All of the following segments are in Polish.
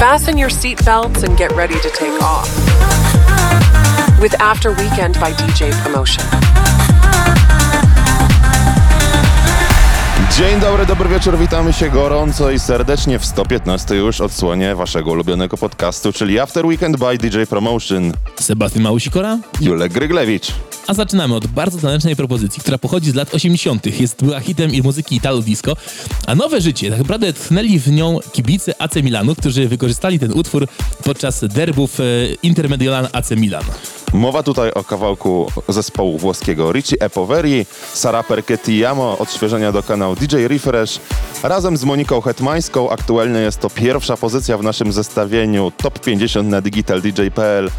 Fasten your seatbelts and get ready to take off. With After Weekend by DJ Promotion. Dzień dobry, dobry wieczór, witamy się gorąco i serdecznie w 115 już odsłonie waszego ulubionego podcastu, czyli After Weekend by DJ Promotion. Sebastian Małusikora, Julek Gryglewicz. A zaczynamy od bardzo tanecznej propozycji, która pochodzi z lat 80. Jest, była hitem i muzyki Italo Disco, a nowe życie, tak naprawdę tchnęli w nią kibice AC Milanu, którzy wykorzystali ten utwór podczas derbów e, Intermediolan AC Milan. Mowa tutaj o kawałku zespołu włoskiego Ricci e Poveri, Sara Perchetti Jamo, odświeżenia do kanału DJ Refresh. Razem z Moniką Hetmańską aktualnie jest to pierwsza pozycja w naszym zestawieniu Top 50 na digitaldj.pl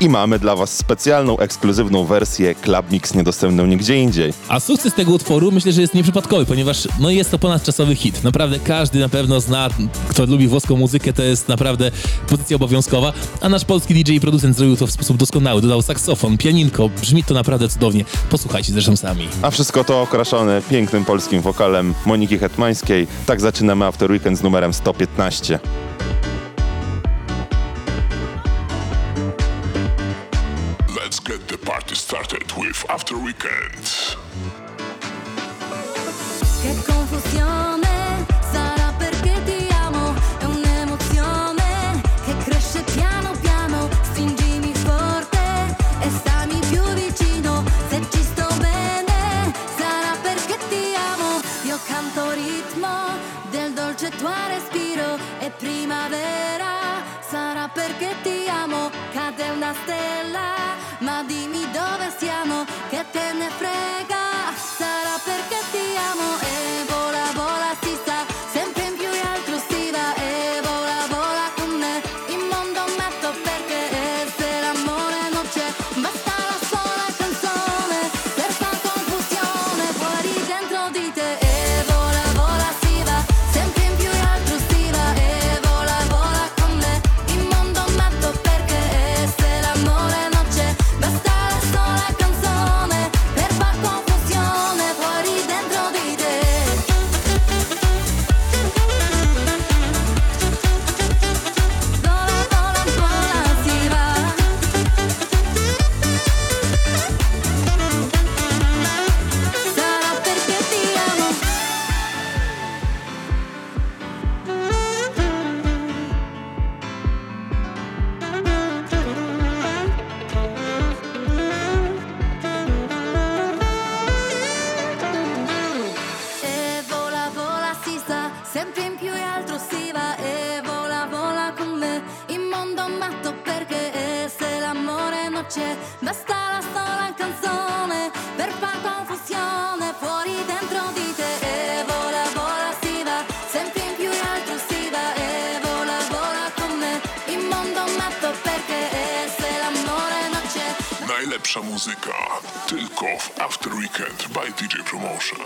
i mamy dla was specjalną, ekskluzywną wersję Club Mix niedostępną nigdzie indziej. A sukces tego utworu myślę, że jest nieprzypadkowy, ponieważ no jest to ponadczasowy hit. Naprawdę każdy na pewno zna, kto lubi włoską muzykę, to jest naprawdę pozycja obowiązkowa, a nasz polski DJ i producent zrobił to w sposób doskonały. Dodał saksofon, pianinko, brzmi to naprawdę cudownie. Posłuchajcie zresztą sami. A wszystko to okraszone pięknym polskim wokalem Moniki Hetmańskiej. Tak zaczynamy After Weekend z numerem 115. Party started with After Weekend. After Weekend by DJ Promotion.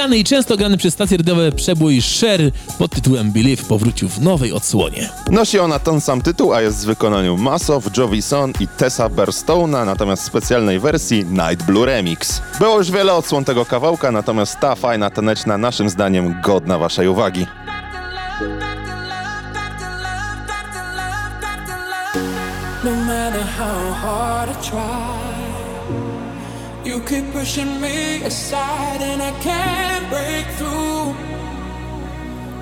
Znany i często grany przez stacje radiowe przebój Sher pod tytułem Believe powrócił w nowej odsłonie. Nosi ona ten sam tytuł, a jest w wykonaniu Masow, Jovison i Tessa Berstona, natomiast w specjalnej wersji Night Blue Remix. Było już wiele odsłon tego kawałka, natomiast ta fajna taneczna naszym zdaniem godna waszej uwagi. No matter how hard I try keep pushing me aside and I can't break through.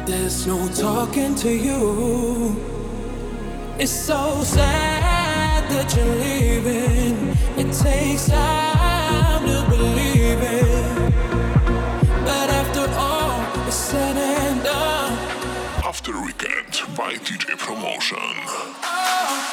There's no talking to you. It's so sad that you're leaving. It takes time to believe it. But after all, it's said and done. After weekend by DJ Promotion. Oh,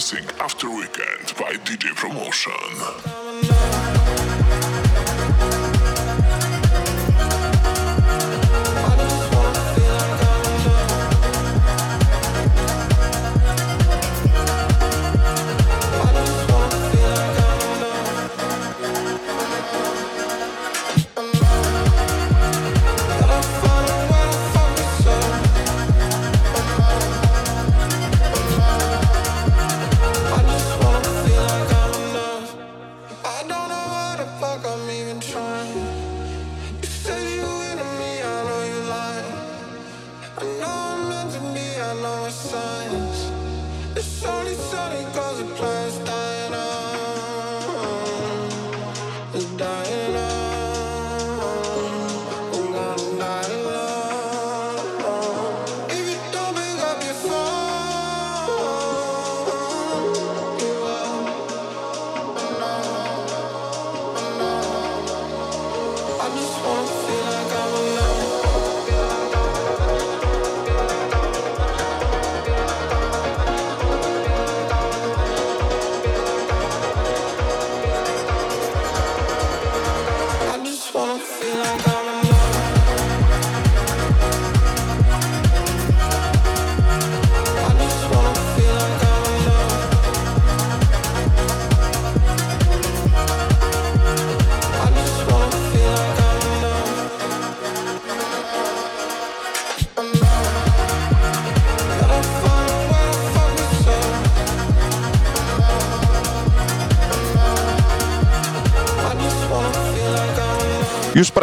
After Weekend by DJ Promotion.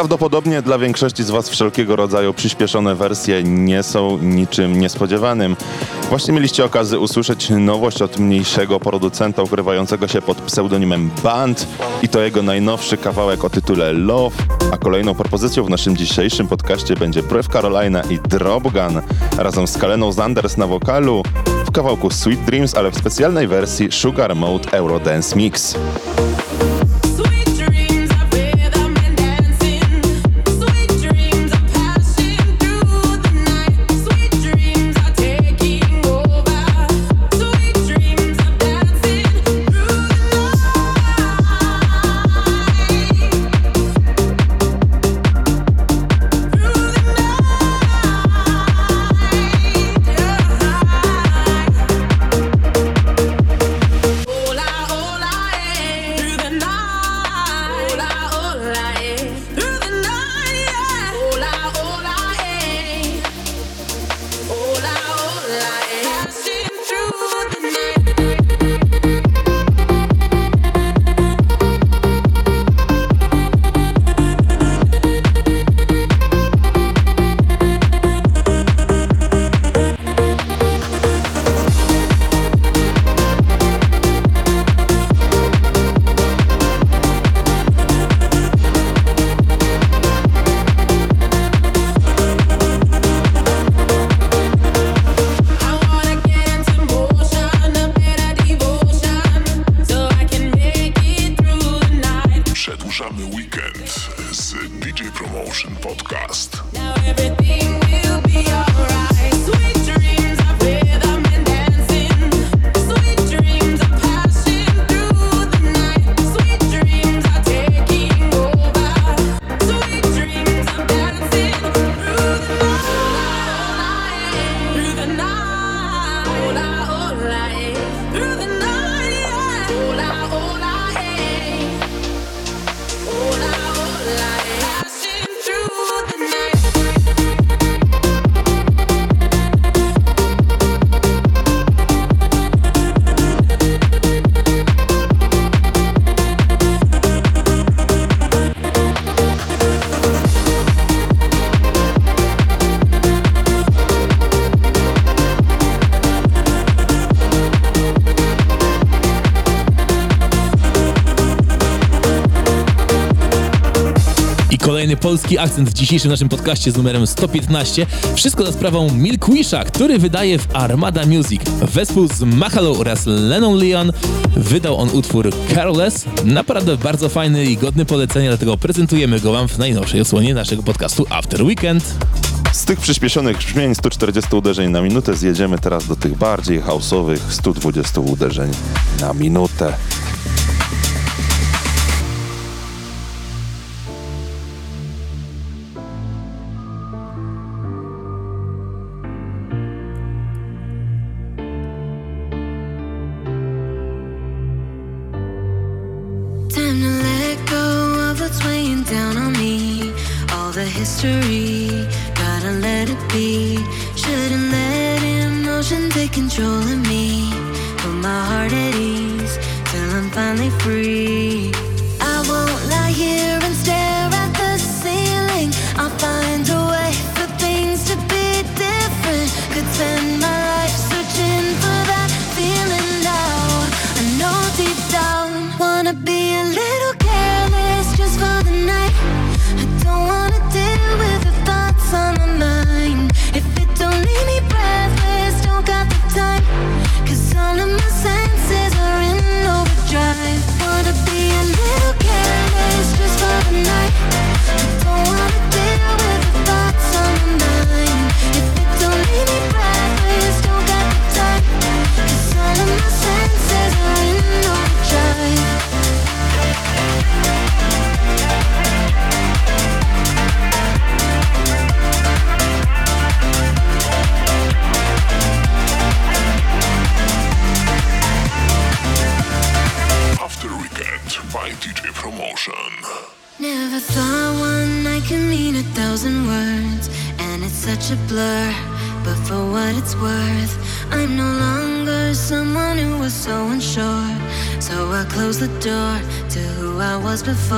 Prawdopodobnie dla większości z Was wszelkiego rodzaju przyspieszone wersje nie są niczym niespodziewanym. Właśnie mieliście okazję usłyszeć nowość od mniejszego producenta ukrywającego się pod pseudonimem Band i to jego najnowszy kawałek o tytule Love, a kolejną propozycją w naszym dzisiejszym podcaście będzie Brew Carolina i Dropgun razem z Kaleną Zanders na wokalu w kawałku Sweet Dreams, ale w specjalnej wersji Sugar Mode Eurodance Mix. Polski akcent w dzisiejszym naszym podcaście z numerem 115. Wszystko za sprawą Milkwisha, który wydaje w Armada Music. Wespół z Mahalo oraz Lennon Leon wydał on utwór Careless. Naprawdę bardzo fajny i godny polecenia, dlatego prezentujemy go wam w najnowszej odsłonie naszego podcastu After Weekend. Z tych przyspieszonych brzmień 140 uderzeń na minutę zjedziemy teraz do tych bardziej houseowych 120 uderzeń na minutę. Thousand words, and it's such a blur. But for what it's worth, I'm no longer someone who was so unsure. So I close the door to who I was before.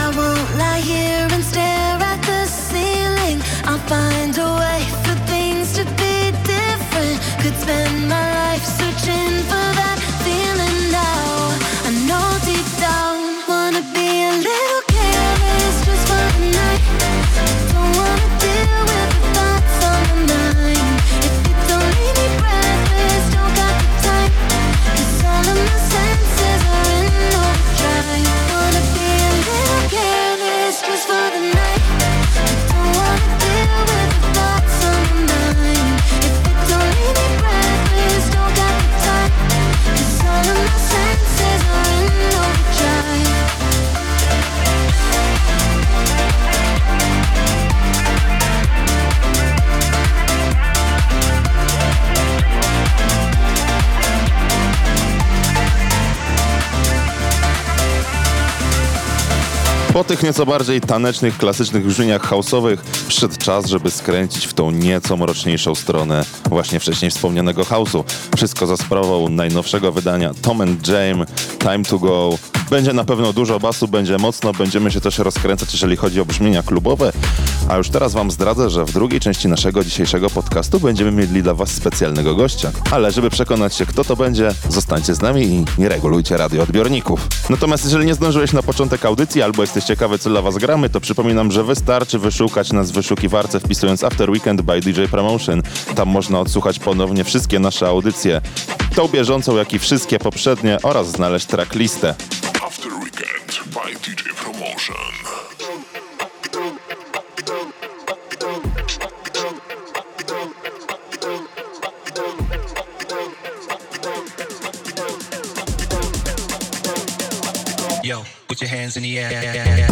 I won't lie here and stare at the ceiling. I'll find a way for things to be different. Could spend my Po tych nieco bardziej tanecznych, klasycznych brzmieniach houseowych przyszedł czas, żeby skręcić w tą nieco mroczniejszą stronę właśnie wcześniej wspomnianego house'u. Wszystko za sprawą najnowszego wydania Tom and James, Time to Go. Będzie na pewno dużo basu, będzie mocno, będziemy się też rozkręcać, jeżeli chodzi o brzmienia klubowe. A już teraz wam zdradzę, że w drugiej części naszego dzisiejszego podcastu będziemy mieli dla was specjalnego gościa. Ale żeby przekonać się, kto to będzie, zostańcie z nami i nie regulujcie radioodbiorników. Natomiast jeżeli nie zdążyłeś na początek audycji albo jesteś ciekawy, co dla was gramy, to przypominam, że wystarczy wyszukać nas w wyszukiwarce wpisując After Weekend by DJ Promotion. Tam można odsłuchać ponownie wszystkie nasze audycje, tą bieżącą, jak i wszystkie poprzednie oraz znaleźć tracklistę. After Weekend by DJ Promotion. Yo, put your hands in the air.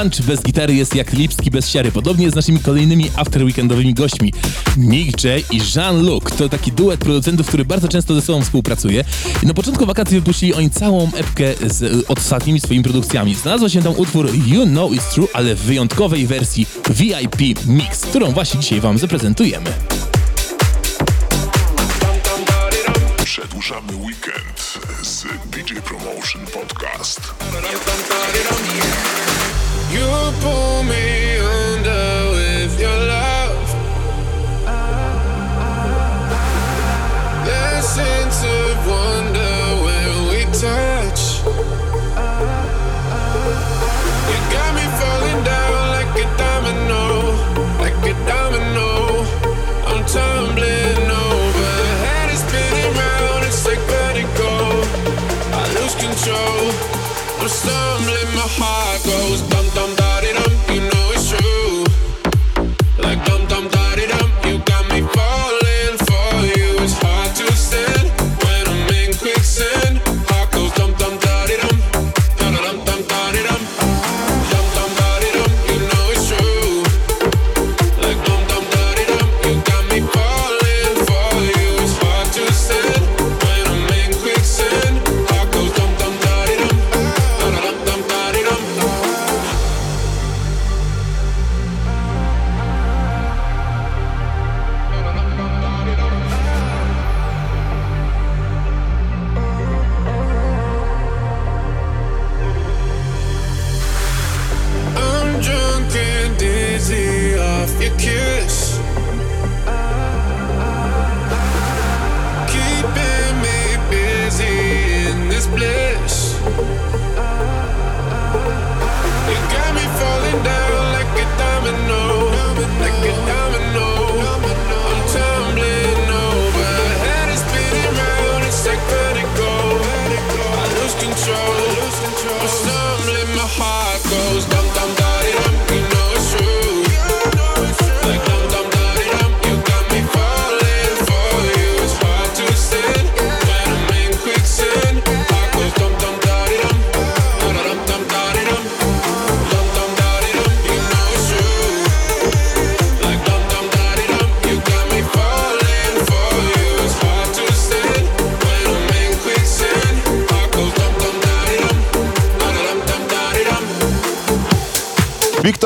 Grunge bez gitary jest jak Lipski bez siary. Podobnie z naszymi kolejnymi afterweekendowymi gośćmi. Nick J i Jean-Luc to taki duet producentów, który bardzo często ze sobą współpracuje. I na początku wakacji wypuścili oni całą epkę z ostatnimi swoimi produkcjami. Znalazła się tam utwór You Know It's True, ale w wyjątkowej wersji VIP Mix, którą właśnie dzisiaj Wam zaprezentujemy. Przedłużamy weekend z DJ Promotion Podcast. You pull me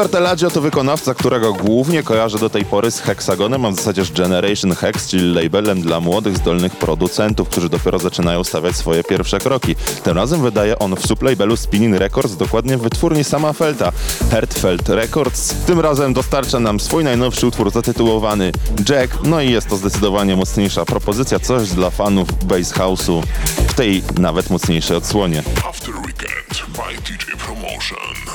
Telaggio to wykonawca, którego głównie kojarzę do tej pory z Hexagonem, a w zasadzie z Generation Hex, czyli labelem dla młodych, zdolnych producentów, którzy dopiero zaczynają stawiać swoje pierwsze kroki. Tym razem wydaje on w sublabelu Spinning Records, dokładnie w wytwórni sama Felta, Hertfeld Records. Tym razem dostarcza nam swój najnowszy utwór zatytułowany Jack, no i jest to zdecydowanie mocniejsza propozycja, coś dla fanów bass house'u w tej nawet mocniejszej odsłonie. After Weekend by DJ Promotion.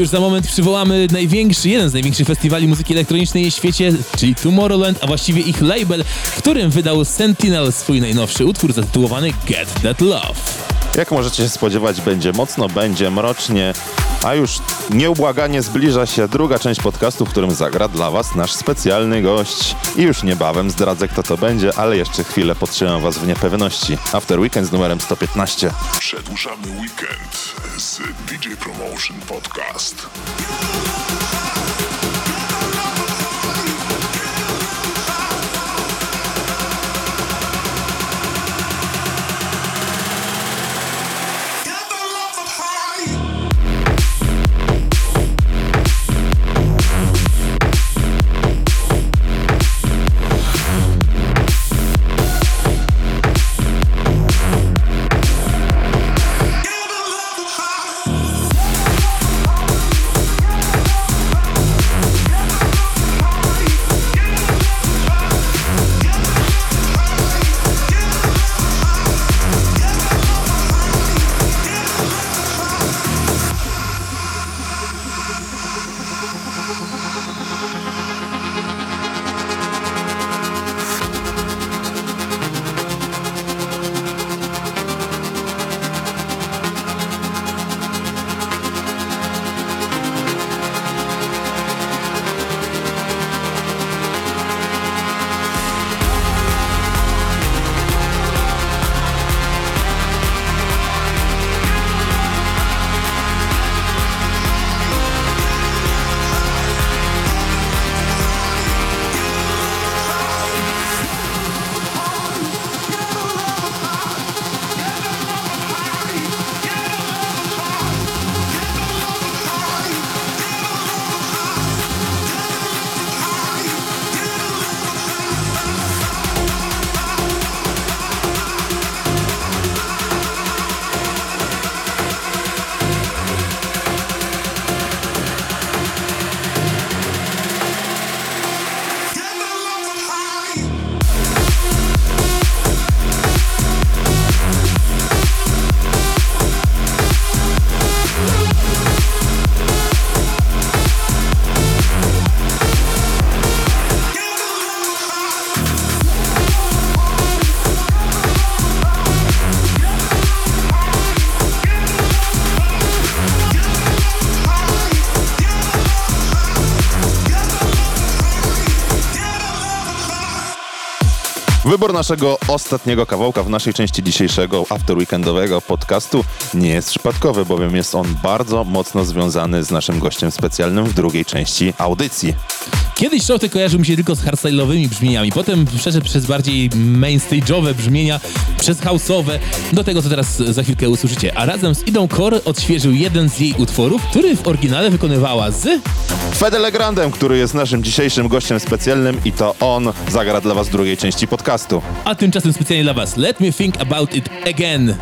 Już za moment przywołamy największy, jeden z największych festiwali muzyki elektronicznej na świecie, czyli Tomorrowland, a właściwie ich label, w którym wydał Sentinel swój najnowszy utwór zatytułowany Get That Love. Jak możecie się spodziewać, będzie mocno, będzie mrocznie, a już nieubłaganie zbliża się druga część podcastu, w którym zagra dla Was nasz specjalny gość. I już niebawem zdradzę, kto to będzie, ale jeszcze chwilę podtrzymam Was w niepewności. After Weekend z numerem 115. Przedłużamy weekend z DJ Promotion Podcast. Wybór naszego ostatniego kawałka w naszej części dzisiejszego afterweekendowego podcastu nie jest przypadkowy, bowiem jest on bardzo mocno związany z naszym gościem specjalnym w drugiej części audycji. Kiedyś Shorty kojarzył mi się tylko z hardstyle'owymi brzmieniami, potem przeszedł przez bardziej mainstage'owe brzmienia, przez house'owe, do tego co teraz za chwilkę usłyszycie. A razem z Idą Core odświeżył jeden z jej utworów, który w oryginale wykonywała z... Fede Legrandem, który jest naszym dzisiejszym gościem specjalnym i to on zagra dla was w drugiej części podcastu. A tymczasem specjalnie dla was Let Me Think About It Again.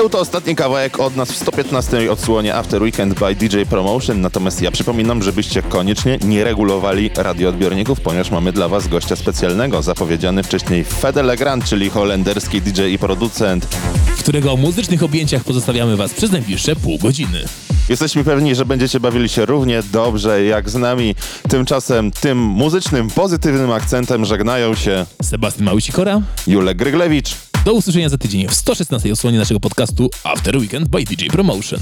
Był to ostatni kawałek od nas w 115 odsłonie After Weekend by DJ Promotion. Natomiast ja przypominam, żebyście koniecznie nie regulowali radioodbiorników, ponieważ mamy dla was gościa specjalnego, zapowiedziany wcześniej Fede Legrand, czyli holenderski DJ i producent. w którego muzycznych objęciach pozostawiamy was przez najbliższe pół godziny. Jesteśmy pewni, że będziecie bawili się równie dobrze jak z nami. Tymczasem tym muzycznym, pozytywnym akcentem żegnają się Sebastian Małysikora, Julek Gryglewicz. Do usłyszenia za tydzień w 116 odsłonie naszego podcastu After Weekend by DJ Promotion.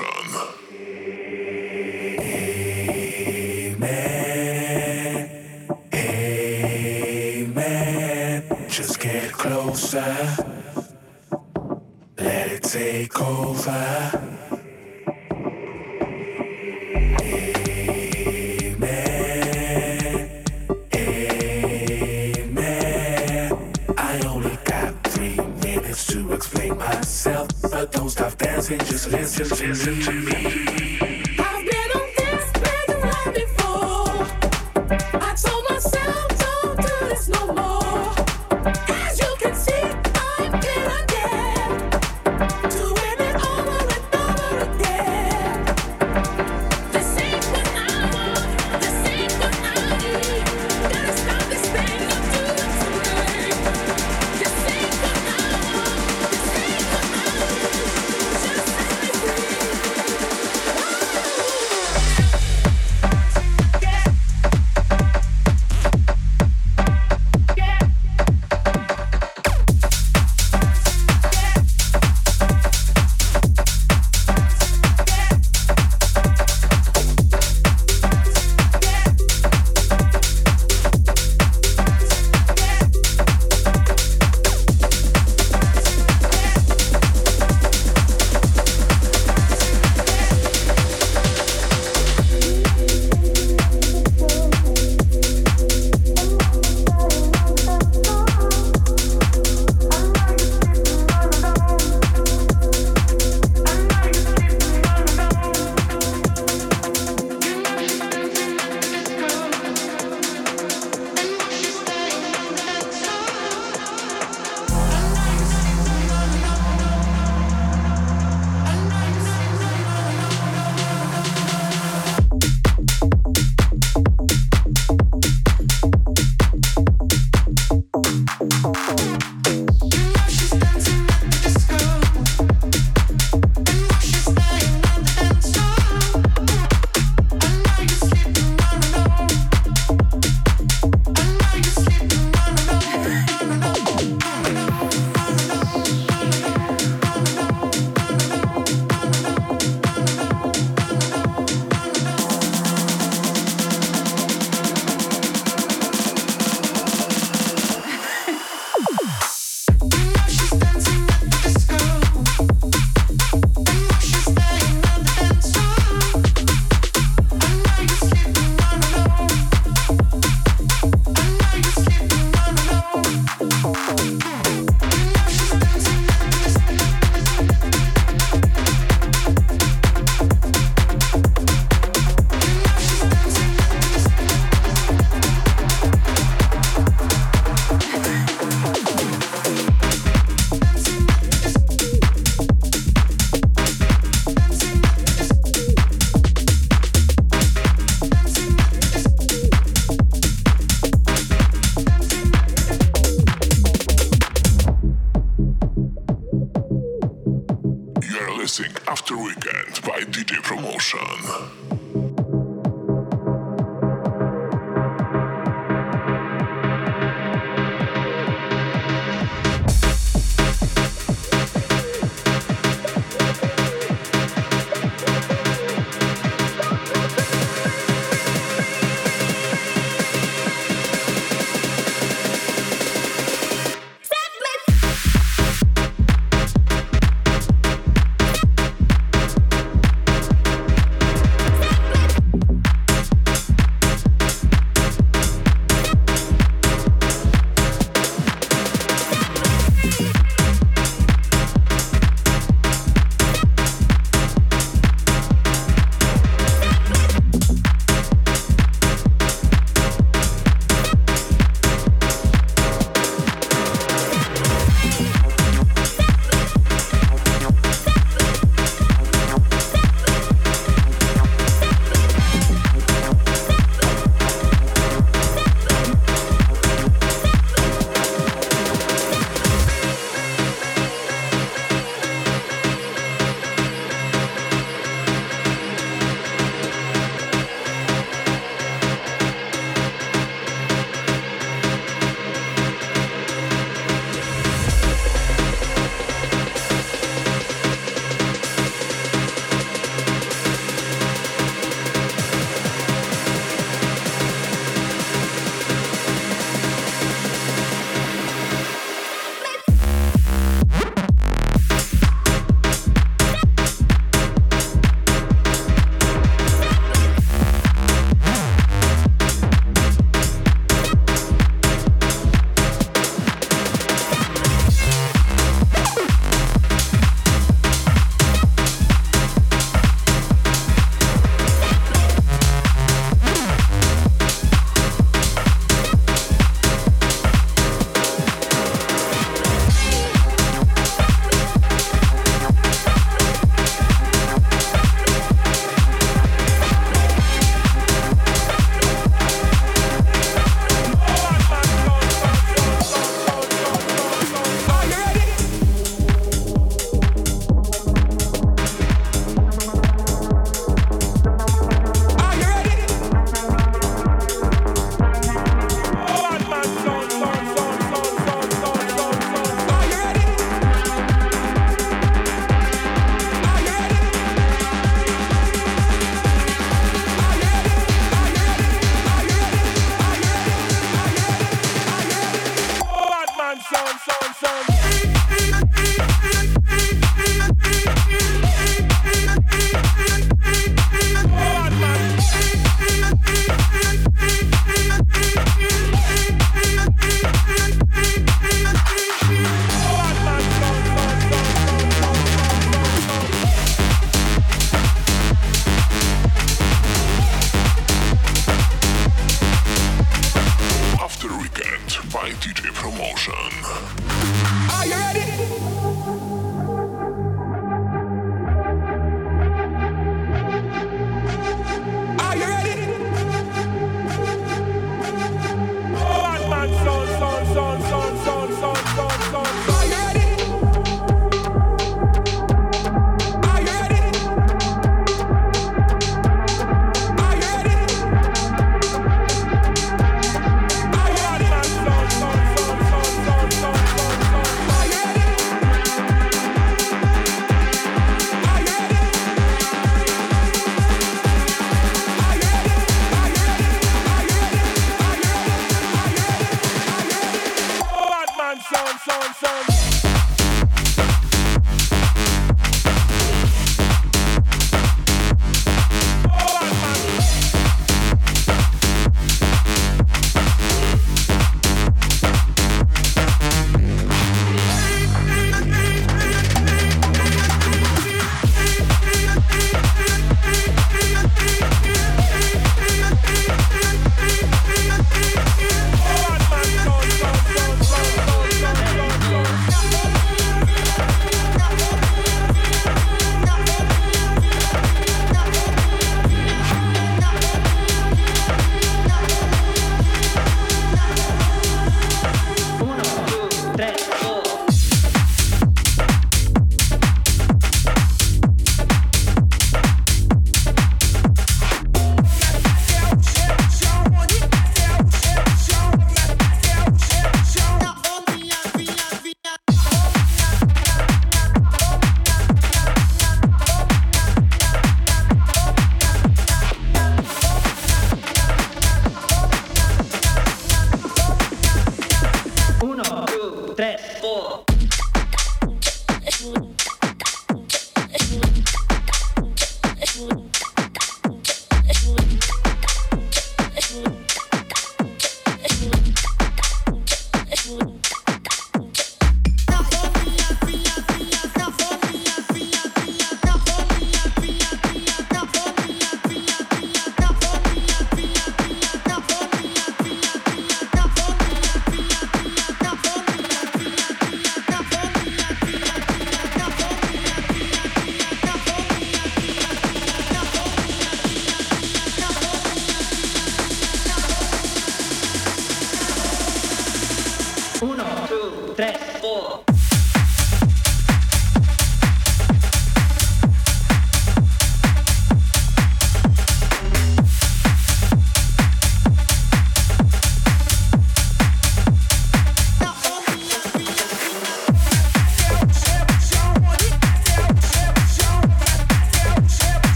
Amen. Amen. Just get closer. Let it take over. dancing, just listen, listen to me. After Weekend by DJ Promotion.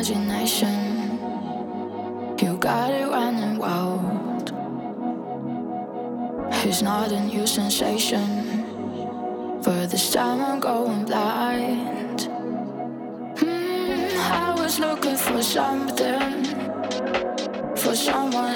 Imagination, you got it running wild. It's not a new sensation. For this time I'm going blind. Hmm, I was looking for something, for someone